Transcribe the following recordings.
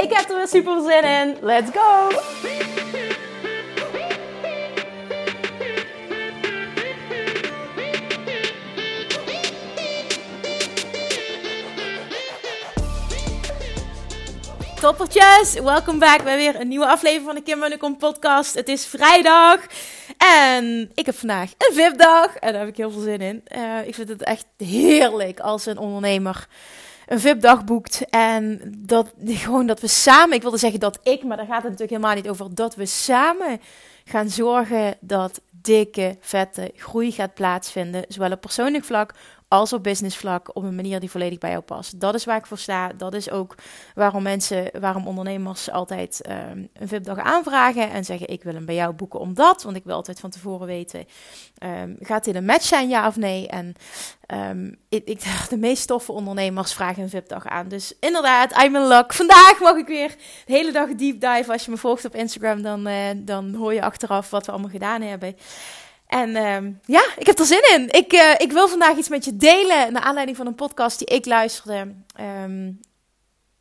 Ik heb er weer super zin in. Let's go! Toppertjes, welkom back bij weer een nieuwe aflevering van de Kim Munnekom podcast. Het is vrijdag en ik heb vandaag een VIP-dag en daar heb ik heel veel zin in. Uh, ik vind het echt heerlijk als een ondernemer een VIP-dag boekt en dat gewoon dat we samen, ik wilde zeggen dat ik, maar daar gaat het natuurlijk helemaal niet over, dat we samen gaan zorgen dat dikke, vette groei gaat plaatsvinden, zowel op persoonlijk vlak als op business vlak op een manier die volledig bij jou past. Dat is waar ik voor sta. Dat is ook waarom mensen, waarom ondernemers altijd um, een VIP-dag aanvragen en zeggen: Ik wil hem bij jou boeken omdat. Want ik wil altijd van tevoren weten: um, gaat dit een match zijn, ja of nee? En um, ik, de meest toffe ondernemers vragen een VIP-dag aan. Dus inderdaad, I'm in luck. Vandaag mag ik weer de hele dag deep dive. Als je me volgt op Instagram, dan, uh, dan hoor je achteraf wat we allemaal gedaan hebben. En uh, ja, ik heb er zin in. Ik, uh, ik wil vandaag iets met je delen. Naar aanleiding van een podcast die ik luisterde. Um,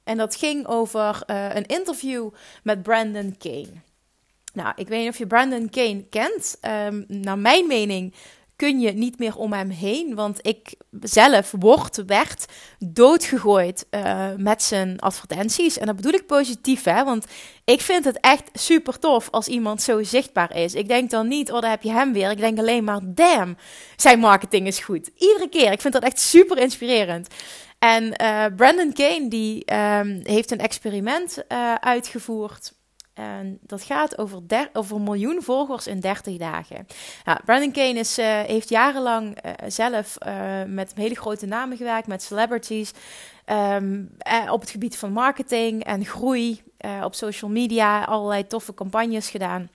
en dat ging over uh, een interview met Brandon Kane. Nou, ik weet niet of je Brandon Kane kent. Um, naar mijn mening kun je niet meer om hem heen. Want ik zelf word, werd doodgegooid uh, met zijn advertenties. En dat bedoel ik positief, hè. Want ik vind het echt super tof als iemand zo zichtbaar is. Ik denk dan niet, oh, daar heb je hem weer. Ik denk alleen maar, damn, zijn marketing is goed. Iedere keer. Ik vind dat echt super inspirerend. En uh, Brandon Kane, die um, heeft een experiment uh, uitgevoerd en dat gaat over, der, over een miljoen volgers in 30 dagen. Brandon Kane is, uh, heeft jarenlang uh, zelf uh, met hele grote namen gewerkt, met celebrities. Um, op het gebied van marketing en groei. op social media allerlei toffe campagnes gedaan.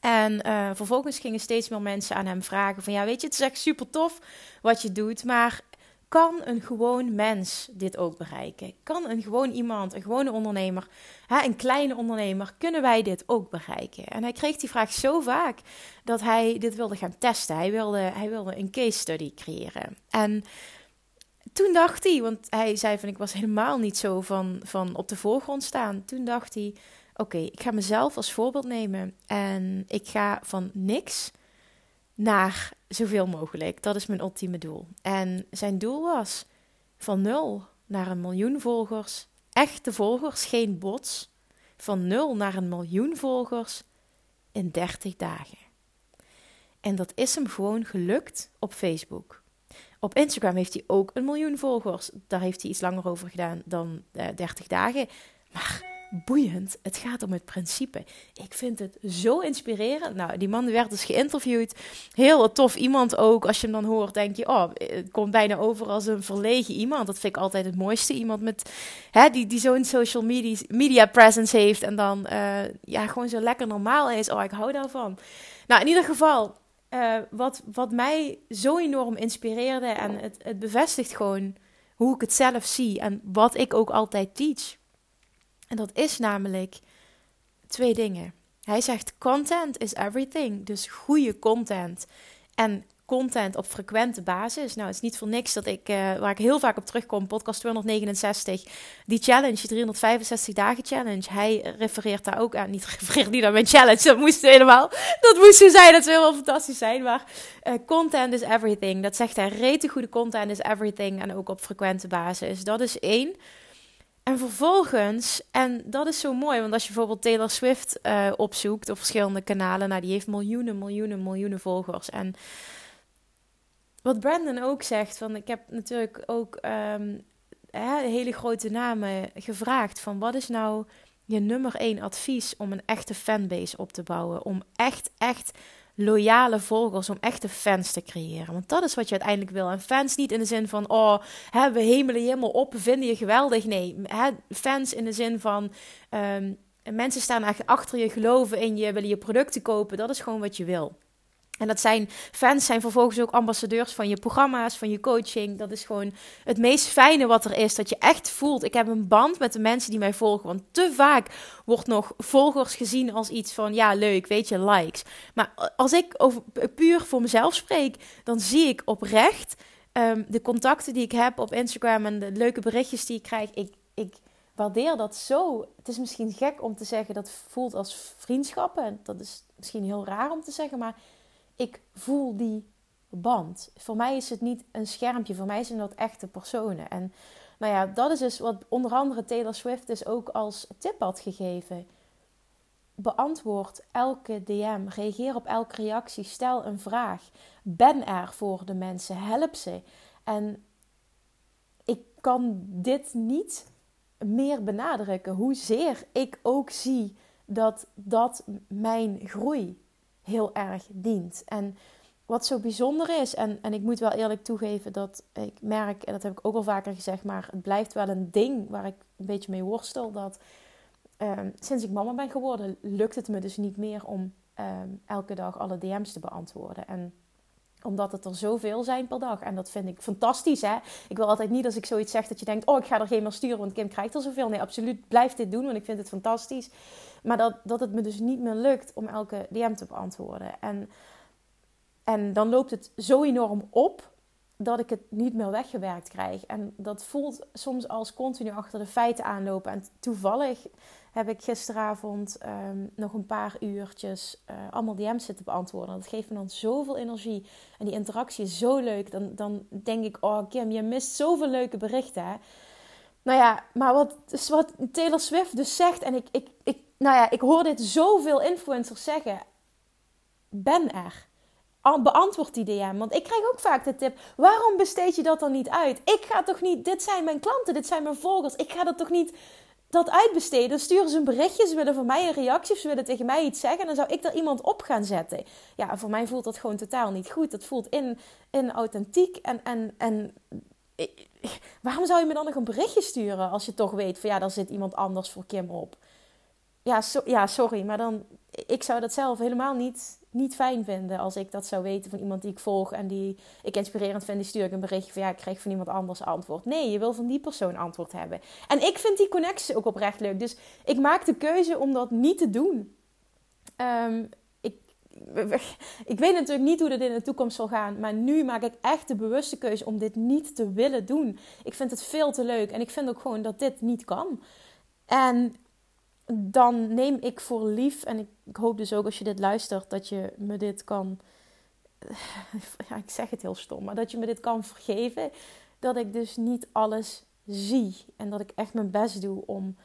En vervolgens gingen steeds meer mensen aan hem vragen: van ja, weet je, het is echt super tof wat je doet, maar kan een gewoon mens dit ook bereiken? Kan een gewoon iemand, een gewone ondernemer, een kleine ondernemer, kunnen wij dit ook bereiken? En hij kreeg die vraag zo vaak dat hij dit wilde gaan testen. Hij wilde, hij wilde een case study creëren. En toen dacht hij, want hij zei van ik was helemaal niet zo van, van op de voorgrond staan. Toen dacht hij, oké, ik ga mezelf als voorbeeld nemen en ik ga van niks naar zoveel mogelijk. Dat is mijn ultieme doel. En zijn doel was van nul naar een miljoen volgers. Echte volgers, geen bots. Van nul naar een miljoen volgers in 30 dagen. En dat is hem gewoon gelukt op Facebook. Op Instagram heeft hij ook een miljoen volgers. Daar heeft hij iets langer over gedaan dan uh, eh, 30 dagen. Maar boeiend. Het gaat om het principe. Ik vind het zo inspirerend. Nou, die man werd dus geïnterviewd. Heel tof iemand ook. Als je hem dan hoort, denk je, oh, het komt bijna over als een verlegen iemand. Dat vind ik altijd het mooiste. Iemand met, hè, die, die zo'n social media, media presence heeft. En dan, uh, ja, gewoon zo lekker normaal is. Oh, ik hou daarvan. Nou, in ieder geval, uh, wat, wat mij zo enorm inspireerde. En het, het bevestigt gewoon hoe ik het zelf zie. En wat ik ook altijd teach. En dat is namelijk twee dingen. Hij zegt: content is everything. Dus goede content. En content op frequente basis. Nou, het is niet voor niks dat ik, uh, waar ik heel vaak op terugkom, podcast 269, die challenge, die 365 dagen challenge. Hij refereert daar ook aan. Niet refereert niet aan mijn challenge, dat moest helemaal, dat moest zo zijn, dat zou wel fantastisch zijn. Maar uh, content is everything. Dat zegt hij, rete goede content is everything. En ook op frequente basis. Dat is één. En vervolgens, en dat is zo mooi, want als je bijvoorbeeld Taylor Swift uh, opzoekt op verschillende kanalen, nou die heeft miljoenen, miljoenen, miljoenen volgers. En wat Brandon ook zegt, van ik heb natuurlijk ook um, hè, hele grote namen gevraagd van wat is nou je nummer één advies om een echte fanbase op te bouwen, om echt, echt loyale volgers, om echte fans te creëren. Want dat is wat je uiteindelijk wil. En fans niet in de zin van, oh, hè, we hemelen je helemaal op, we vinden je geweldig. Nee, hè, fans in de zin van, um, mensen staan achter je, geloven in je, willen je producten kopen. Dat is gewoon wat je wil. En dat zijn fans zijn vervolgens ook ambassadeurs van je programma's, van je coaching. Dat is gewoon het meest fijne wat er is. Dat je echt voelt. Ik heb een band met de mensen die mij volgen. Want te vaak wordt nog volgers gezien als iets van ja, leuk, weet je, likes. Maar als ik over, puur voor mezelf spreek, dan zie ik oprecht um, de contacten die ik heb op Instagram en de leuke berichtjes die ik krijg. Ik, ik waardeer dat zo. Het is misschien gek om te zeggen dat voelt als vriendschappen. Dat is misschien heel raar om te zeggen, maar ik voel die band. Voor mij is het niet een schermpje, voor mij zijn dat echte personen. En nou ja, dat is dus wat onder andere Taylor Swift dus ook als tip had gegeven. Beantwoord elke DM, reageer op elke reactie, stel een vraag. Ben er voor de mensen, help ze. En ik kan dit niet meer benadrukken, hoezeer ik ook zie dat dat mijn groei heel erg dient. En wat zo bijzonder is, en, en ik moet wel eerlijk toegeven dat ik merk, en dat heb ik ook al vaker gezegd, maar het blijft wel een ding waar ik een beetje mee worstel. Dat ehm, sinds ik mama ben geworden, lukt het me dus niet meer om ehm, elke dag alle DM's te beantwoorden. En omdat het er zoveel zijn per dag. En dat vind ik fantastisch. Hè? Ik wil altijd niet als ik zoiets zeg dat je denkt: Oh, ik ga er geen meer sturen, want Kim krijgt er zoveel. Nee, absoluut. Blijf dit doen, want ik vind het fantastisch. Maar dat, dat het me dus niet meer lukt om elke DM te beantwoorden. En, en dan loopt het zo enorm op dat ik het niet meer weggewerkt krijg. En dat voelt soms als continu achter de feiten aanlopen. En toevallig heb ik gisteravond ehm, nog een paar uurtjes uh, allemaal DM's zitten beantwoorden. Dat geeft me dan zoveel energie. En die interactie is zo leuk. Dan, dan denk ik, oh Kim, je mist zoveel leuke berichten. Hè? Nou ja, maar wat, wat Taylor Swift dus zegt... en ik, ik, ik, nou ja, ik hoor dit zoveel influencers zeggen. Ben er. Beantwoord die DM. Want ik krijg ook vaak de tip: waarom besteed je dat dan niet uit? Ik ga toch niet, dit zijn mijn klanten, dit zijn mijn volgers. Ik ga dat toch niet dat uitbesteden. Sturen ze een berichtje, ze willen van mij een reactie, ze willen tegen mij iets zeggen. En dan zou ik daar iemand op gaan zetten. Ja, voor mij voelt dat gewoon totaal niet goed. Dat voelt in, in authentiek. En, en, en waarom zou je me dan nog een berichtje sturen als je toch weet van ja, daar zit iemand anders voor Kim op? Ja, ja sorry, maar dan, ik zou dat zelf helemaal niet niet fijn vinden als ik dat zou weten van iemand die ik volg en die ik inspirerend vind. Die stuur ik een berichtje van ja, ik krijg van iemand anders antwoord. Nee, je wil van die persoon antwoord hebben. En ik vind die connectie ook oprecht leuk. Dus ik maak de keuze om dat niet te doen. Ehm, ik, ik weet natuurlijk niet hoe dit in de toekomst zal gaan. Maar nu maak ik echt de bewuste keuze om dit niet te willen doen. Ik vind het veel te leuk. En ik vind ook gewoon dat dit niet kan. En dan neem ik voor lief, en ik, hoop dus ook als je dit luistert, dat je me dit kan. Ja, ik zeg het heel stom, maar dat je me dit kan vergeven. Dat ik dus niet alles zie. En dat ik echt mijn best doe om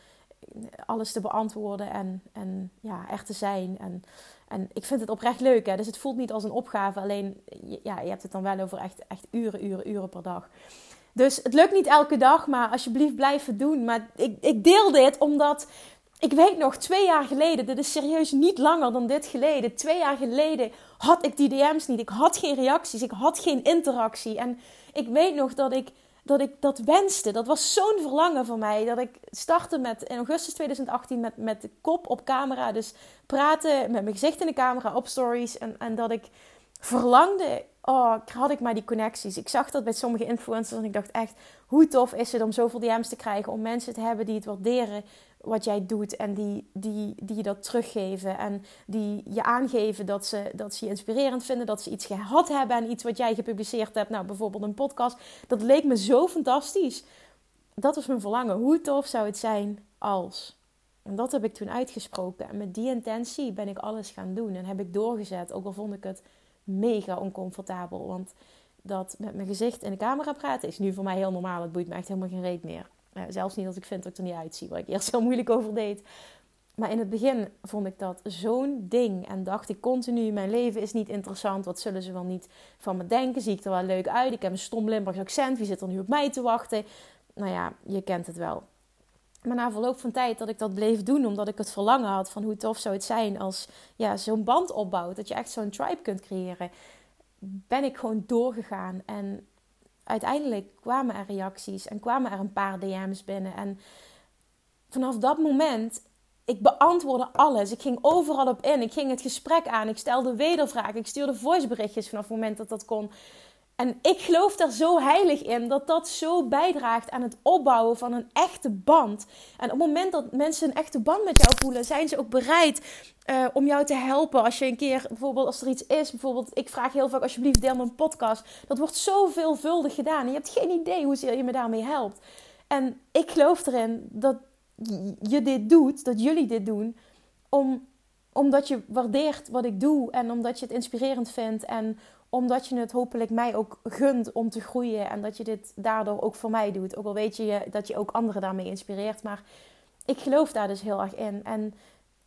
alles te beantwoorden en, en ja, echt te zijn. En, en ik vind het oprecht leuk. Hè? Dus het voelt niet als een opgave. Alleen, ja, je hebt het dan wel over echt, echt uren, uren, uren per dag. Dus het lukt niet elke dag, maar alsjeblieft blijf het doen. Maar ik, ik deel dit omdat ik weet nog, twee jaar geleden, dit is serieus niet langer dan dit geleden. Twee jaar geleden had ik die DM's niet. Ik had geen reacties, ik had geen interactie. En ik weet nog dat ik dat, ik dat wenste. Dat was zo'n verlangen van mij. Dat ik startte met, in augustus 2018 met, met de kop op camera. Dus praten met mijn gezicht in de camera op stories. En, en dat ik verlangde, oh, had ik maar die connecties. Ik zag dat bij sommige influencers en ik dacht echt, hoe tof is het om zoveel DM's te krijgen. Om mensen te hebben die het waarderen wat jij doet en die, die, die je dat teruggeven en die je aangeven dat ze, dat ze je inspirerend vinden, dat ze iets gehad hebben en iets wat jij gepubliceerd hebt, nou bijvoorbeeld een podcast, dat leek me zo fantastisch. Dat was mijn verlangen. Hoe tof zou het zijn als? En dat heb ik toen uitgesproken. En met die intentie ben ik alles gaan doen en heb ik doorgezet, ook al vond ik het mega oncomfortabel. Want dat met mijn gezicht in de camera praten is nu voor mij heel normaal. Het boeit me echt helemaal geen reet meer. Uh, zelfs niet als ik vind dat ik er niet uitzie, waar ik eerst zo moeilijk over deed. Maar in het begin vond ik dat zo'n ding. En dacht ik continu, mijn leven is niet interessant. Wat zullen ze wel niet van me denken? Zie ik er wel leuk uit? Ik heb een stom Limburgs accent. Wie zit er nu op mij te wachten? Nou ja, je kent het wel. Maar na verloop van tijd dat ik dat bleef doen, omdat ik het verlangen had van hoe tof zou het zijn als ja, zo'n band opbouwt, dat je echt zo'n tribe kunt creëren, ben ik gewoon doorgegaan. En uiteindelijk kwamen er reacties en kwamen er een paar DM's binnen. En vanaf dat moment, ik beantwoordde alles. Ik ging overal op in. Ik ging het gesprek aan. Ik stelde wedervragen. Ik stuurde voiceberichtjes vanaf het moment dat dat kon. En ik geloof daar zo heilig in dat dat zo bijdraagt aan het opbouwen van een echte band. En op het moment dat mensen een echte band met jou voelen, zijn ze ook bereid uh, om jou te helpen. Als je een keer, bijvoorbeeld als er iets is, bijvoorbeeld ik vraag heel vaak alsjeblieft deel mijn podcast. Dat wordt zo veelvuldig gedaan en je hebt geen idee hoezeer je me daarmee helpt. En ik geloof erin dat je dit doet, dat jullie dit doen, om, omdat je waardeert wat ik doe en omdat je het inspirerend vindt en omdat je het hopelijk mij ook gunt om te groeien en dat je dit daardoor ook voor mij doet. Ook al weet je dat je ook anderen daarmee inspireert, maar ik geloof daar dus heel erg in. En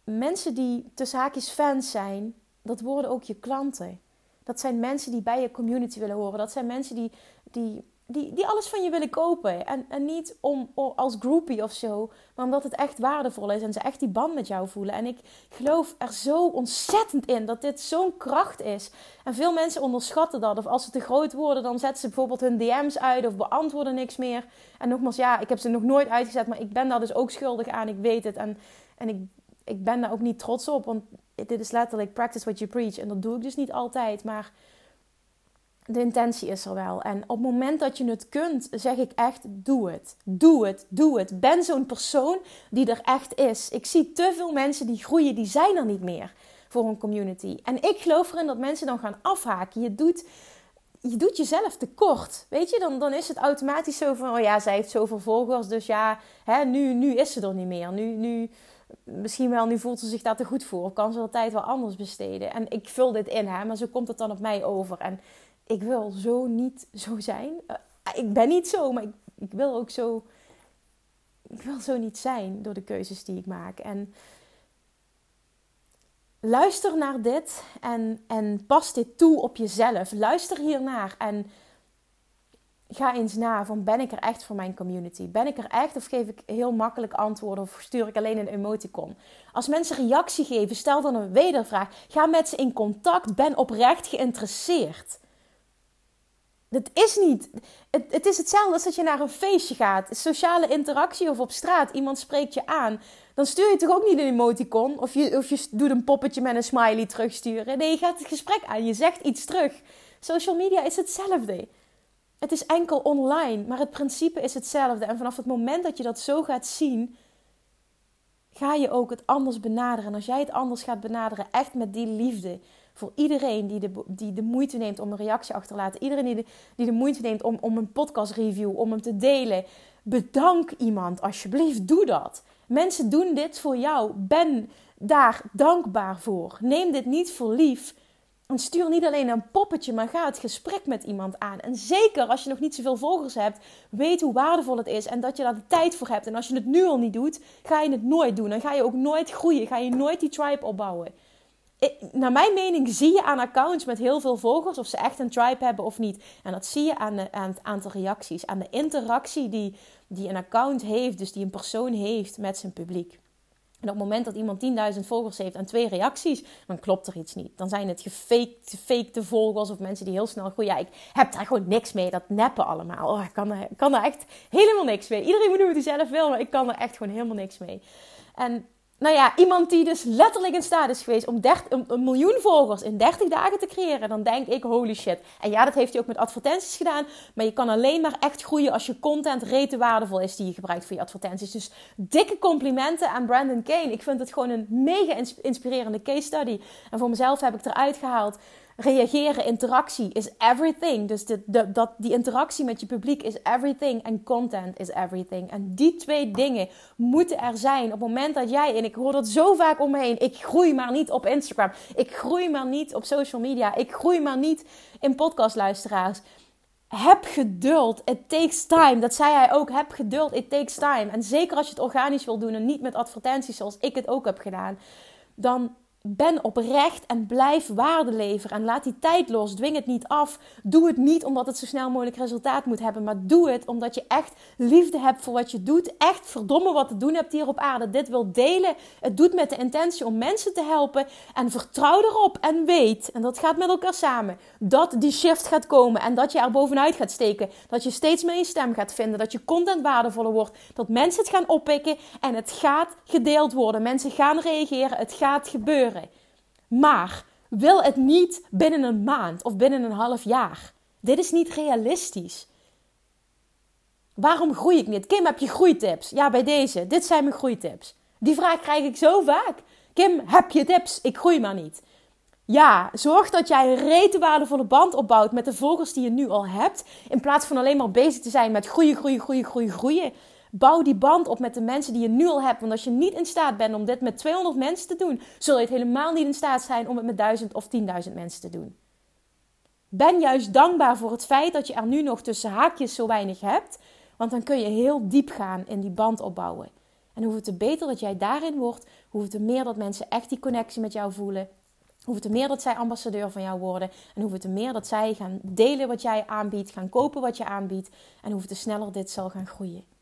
mensen die tussen haakjes fans zijn, dat worden ook je klanten. Dat zijn mensen die bij je community willen horen. Dat zijn mensen die, die die, die alles van je willen kopen. En, en niet om, als groupie of zo, maar omdat het echt waardevol is en ze echt die band met jou voelen. En ik geloof er zo ontzettend in dat dit zo'n kracht is. En veel mensen onderschatten dat. Of als ze te groot worden, dan zetten ze bijvoorbeeld hun DM's uit of beantwoorden niks meer. En nogmaals, ja, ik heb ze nog nooit uitgezet, maar ik ben daar dus ook schuldig aan. Ik weet het. En, en ik, ik ben daar ook niet trots op, want dit is letterlijk practice what you preach. En dat doe ik dus niet altijd, maar de intentie is er wel. En op het moment dat je het kunt, zeg ik echt: doe het. Doe het. Doe het. Ben zo'n persoon die er echt is. Ik zie te veel mensen die groeien, die zijn er niet meer voor een community. En ik geloof erin dat mensen dan gaan afhaken. Je doet, je doet jezelf tekort. Weet je, dan, dan is het automatisch zo van: oh ja, zij heeft zoveel volgers, dus ja, hè, nu, nu is ze er niet meer. Nu. nu misschien wel, nu voelt ze zich daar te goed voor. Of kan ze de tijd wel anders besteden. En ik vul dit in, hè, maar zo komt het dan op mij over. En ik wil zo niet zo zijn. Uh, ik ben niet zo, maar ik, ik, wil ook zo. Ik wil zo niet zijn door de keuzes die ik maak. En luister naar dit en, en pas dit toe op jezelf. Luister hiernaar en ga eens na van ben ik er echt voor mijn community? Ben ik er echt of geef ik heel makkelijk antwoorden of stuur ik alleen een emoticon? Als mensen reactie geven, stel dan een wedervraag. Ga met ze in contact, ben oprecht geïnteresseerd. Het is niet. Het, het, is hetzelfde als dat je naar een feestje gaat. Sociale interactie of op straat. Iemand spreekt je aan. Dan stuur je toch ook niet een emoticon. Of je, of je doet een poppetje met een smiley terugsturen. Nee, je gaat het gesprek aan. Je zegt iets terug. Social media is hetzelfde. Het is enkel online. Maar het principe is hetzelfde. En vanaf het moment dat je dat zo gaat zien. Ga je ook het anders benaderen. En als jij het anders gaat benaderen, echt met die liefde voor iedereen die de, die de moeite neemt om een reactie achter te laten. Iedereen die de, die de moeite neemt om, om een podcast review, om hem te delen. Bedank iemand, alsjeblieft, doe dat. Mensen doen dit voor jou. Ben daar dankbaar voor. Neem dit niet voor lief. En stuur niet alleen een poppetje, maar ga het gesprek met iemand aan. En zeker als je nog niet zoveel volgers hebt, weet hoe waardevol het is en dat je daar de tijd voor hebt. En als je het nu al niet doet, ga je het nooit doen. Dan ga je ook nooit groeien, ga je nooit die tribe opbouwen naar mijn mening zie je aan accounts met heel veel volgers of ze echt een tribe hebben of niet. En dat zie je aan, aan het aantal reacties, aan de interactie die, die een account heeft, dus die een persoon heeft met zijn publiek. En op het moment dat iemand 10.000 volgers heeft en twee reacties, dan klopt er iets niet. Dan zijn het gefaked, volgers of mensen die heel snel groeien. Ja, ik heb daar gewoon niks mee. Dat neppen allemaal. Oh, ik kan er, kan echt helemaal niks mee. Iedereen moet doen wat hij zelf wil, maar ik kan er echt gewoon helemaal niks mee. En nou ja, iemand die dus letterlijk in staat is geweest om, een miljoen volgers in 30 dagen te creëren, dan denk ik holy shit. En ja, dat heeft hij ook met advertenties gedaan, maar je kan alleen maar echt groeien als je content rete waardevol is die je gebruikt voor je advertenties. Dus dikke complimenten aan Brandon Kane. Ik vind het gewoon een mega inspirerende case study. En voor mezelf heb ik eruit gehaald reageren, interactie is everything. Dus de, de, dat, die interactie met je publiek is everything en content is everything. En die twee dingen moeten er zijn op het moment dat jij, en ik hoor dat zo vaak om me heen, ik groei maar niet op Instagram, ik groei maar niet op social media, ik groei maar niet in podcastluisteraars. Heb geduld. It takes time. Dat zei hij ook. Heb geduld. It takes time. En zeker als je het organisch wil doen en niet met advertenties zoals ik het ook heb gedaan. Dan ben oprecht en blijf waarde leveren. En laat die tijd los. Dwing het niet af. Doe het niet omdat het zo snel mogelijk resultaat moet hebben. Maar doe het omdat je echt liefde hebt voor wat je doet. Echt verdomme wat te doen hebt hier op aarde. Dit wil delen. Het doet met de intentie om mensen te helpen. En vertrouw erop en weet, en dat gaat met elkaar samen, dat die shift gaat komen. En dat je er bovenuit gaat steken. Dat je steeds meer je stem gaat vinden. Dat je content waardevoller wordt. Dat mensen het gaan oppikken. En het gaat gedeeld worden. Mensen gaan reageren. Het gaat gebeuren. Maar wil het niet binnen een maand of binnen een half jaar. Dit is niet realistisch. Waarom groei ik niet? Kim, heb je groeitips? Ja, bij deze. Dit zijn mijn groeitips. Die vraag krijg ik zo vaak. Kim, heb je tips? Ik groei maar niet. Ja, zorg dat jij een rete waardevolle band opbouwt met de volgers die je nu al hebt. In plaats van alleen maar bezig te zijn met groeien, groeien, groeien, groeien, groeien. Bouw die band op met de mensen die je nu al hebt. Want als je niet in staat bent om dit met 200 mensen te doen, zul je het helemaal niet in staat zijn om het met 1000 of 10.000 mensen te doen. Ben juist dankbaar voor het feit dat je er nu nog tussen haakjes zo weinig hebt. Want dan kun je heel diep gaan in die band opbouwen. En hoe het beter dat jij daarin wordt, hoe te meer dat mensen echt die connectie met jou voelen. Hoe te meer dat zij ambassadeur van jou worden. En hoe te meer dat zij gaan delen wat jij aanbiedt, gaan kopen wat je aanbiedt. En hoe te sneller dit zal gaan groeien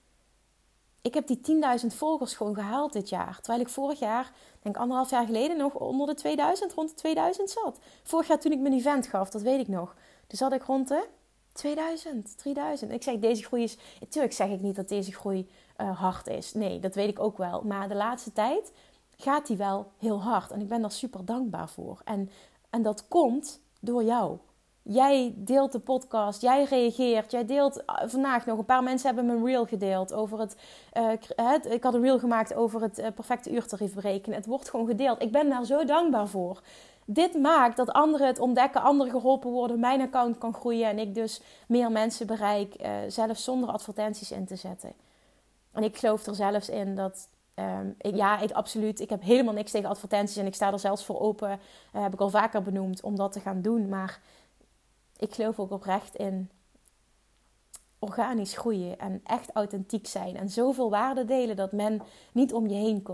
ik heb die 10.000 volgers gewoon gehaald dit jaar. Terwijl ik vorig jaar, denk anderhalf jaar geleden, nog onder de 2000, rond de 2000 zat. Vorig jaar toen ik mijn event gaf, dat weet ik nog. Toen zat ik rond de 2000, 3000. Ik zeg, deze groei is... Natuurlijk zeg ik niet dat deze groei uh, hard is. Nee, dat weet ik ook wel. Maar de laatste tijd gaat die wel heel hard. En ik ben daar super dankbaar voor. En, en dat komt door jou. Jij deelt de podcast, jij reageert, jij deelt eh, vandaag nog. Een paar mensen hebben mijn reel gedeeld over het. Het ik had een reel gemaakt over het uh, perfecte uurtarief berekenen. Het wordt gewoon gedeeld. Ik ben daar zo dankbaar voor. Dit maakt dat anderen het ontdekken, anderen geholpen worden, mijn account kan groeien en ik dus meer mensen bereik, zelfs zonder advertenties in te zetten. En ik geloof er zelfs in dat ik, ja, ik, absoluut. Ik heb helemaal niks tegen advertenties en ik sta er zelfs voor open. Heb ik al vaker benoemd om dat te gaan doen. Maar ik geloof ook oprecht in organisch groeien en echt authentiek zijn. En zoveel waarde delen dat men niet om je heen.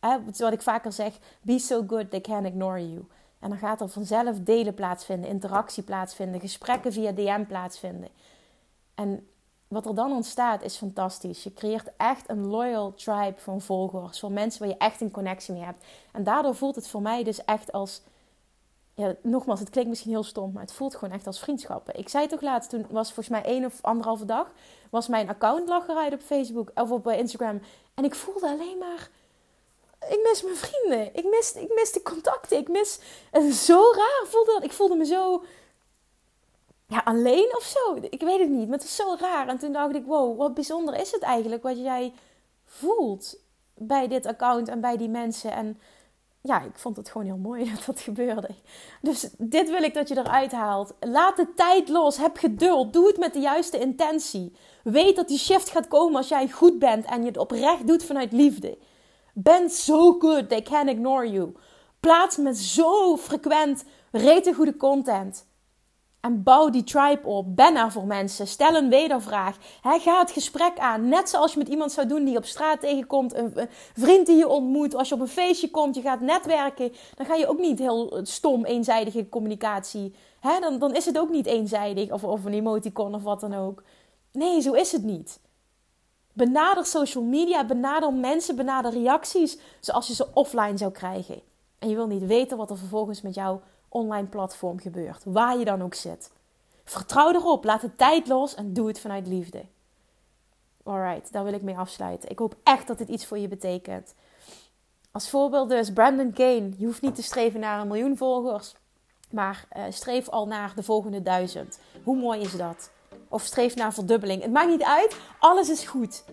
Eh, wat ik vaker zeg, be so good they can ignore you. En dan gaat er vanzelf delen plaatsvinden, interactie plaatsvinden, gesprekken via DM plaatsvinden. En wat er dan ontstaat is fantastisch. Je creëert echt een loyal tribe van volgers, van mensen waar je echt een connectie mee hebt. En daardoor voelt het voor mij dus echt als ja, nogmaals, het klinkt misschien heel stom, maar het voelt gewoon echt als vriendschappen. Ik zei toch laatst, toen was volgens mij één of anderhalve dag, was mijn account lag op Facebook of op eh, Instagram. En ik voelde alleen maar, ik mis mijn vrienden. Ik mis, ik mis de contacten. Ik mis, is zo raar voelde dat. Ik voelde me zo, ja, alleen of zo. Ik weet het niet, maar het is zo raar. En toen dacht ik, wow, wat bijzonder is het eigenlijk wat jij voelt bij dit account en bij die mensen. En ja, ik vond het gewoon heel mooi dat dat gebeurde. Dus dit wil ik dat je eruit haalt. Laat de tijd los. Heb geduld. Doe het met de juiste intentie. Weet dat die shift gaat komen als jij goed bent en je het oprecht doet vanuit liefde. Ben so good, they can ignore you. Plaats met zo frequent rete goede content. En bouw die tribe op. Ben er voor mensen. Stel een wedervraag. He, ga het gesprek aan. Net zoals je met iemand zou doen die je op straat tegenkomt. Een, vriend die je ontmoet. Als je op een feestje komt, je gaat netwerken. Dan ga je ook niet heel stom, eenzijdige communicatie. Dan, dan is het ook niet eenzijdig. Of, of een emoticon of wat dan ook. Nee, zo is het niet. Benader social media. Benader mensen. Benader reacties. Zoals je ze offline zou krijgen. En je wil niet weten wat er vervolgens met jou online platform gebeurt, waar je dan ook zit. Vertrouw erop, laat de tijd los en doe het vanuit liefde. Alright, daar wil ik mee afsluiten. Ik hoop echt dat dit iets voor je betekent. Als voorbeeld dus Brandon Kane. Je hoeft niet te streven naar een miljoen volgers, maar uh, streef al naar de volgende duizend. Hoe mooi is dat? Of streef naar verdubbeling. Het maakt niet uit, alles is goed.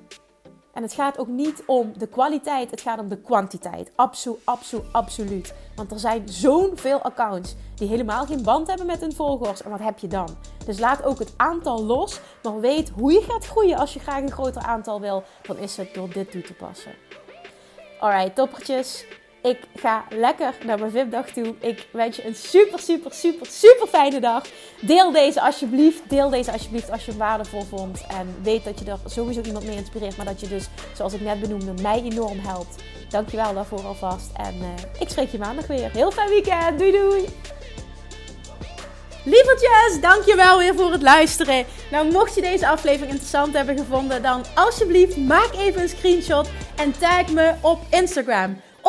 En het gaat ook niet om de kwaliteit, het gaat om de kwantiteit. Absoluut, absoluut, absoluut. Want er zijn zo'n veel accounts die helemaal geen band hebben met hun volgers. En wat heb je dan? Dus laat ook het aantal los, maar weet hoe je gaat groeien als je graag een groter aantal wil. Dan is het door dit toe te passen. Alright, toppertjes. Ik ga lekker naar mijn VIP-dag toe. Ik wens je een super, super, super, super fijne dag. Deel deze alsjeblieft. Deel deze alsjeblieft als je het waardevol vond. En weet dat je er sowieso iemand mee inspireert. Maar dat je dus, zoals ik net benoemde, mij enorm helpt. Dankjewel daarvoor alvast. En uh, ik spreek je maandag weer. Heel fijn weekend. Doei doei. Lievertjes, dankjewel weer voor het luisteren. Nou, mocht je deze aflevering interessant hebben gevonden, dan alsjeblieft maak even een screenshot en tag me op Instagram.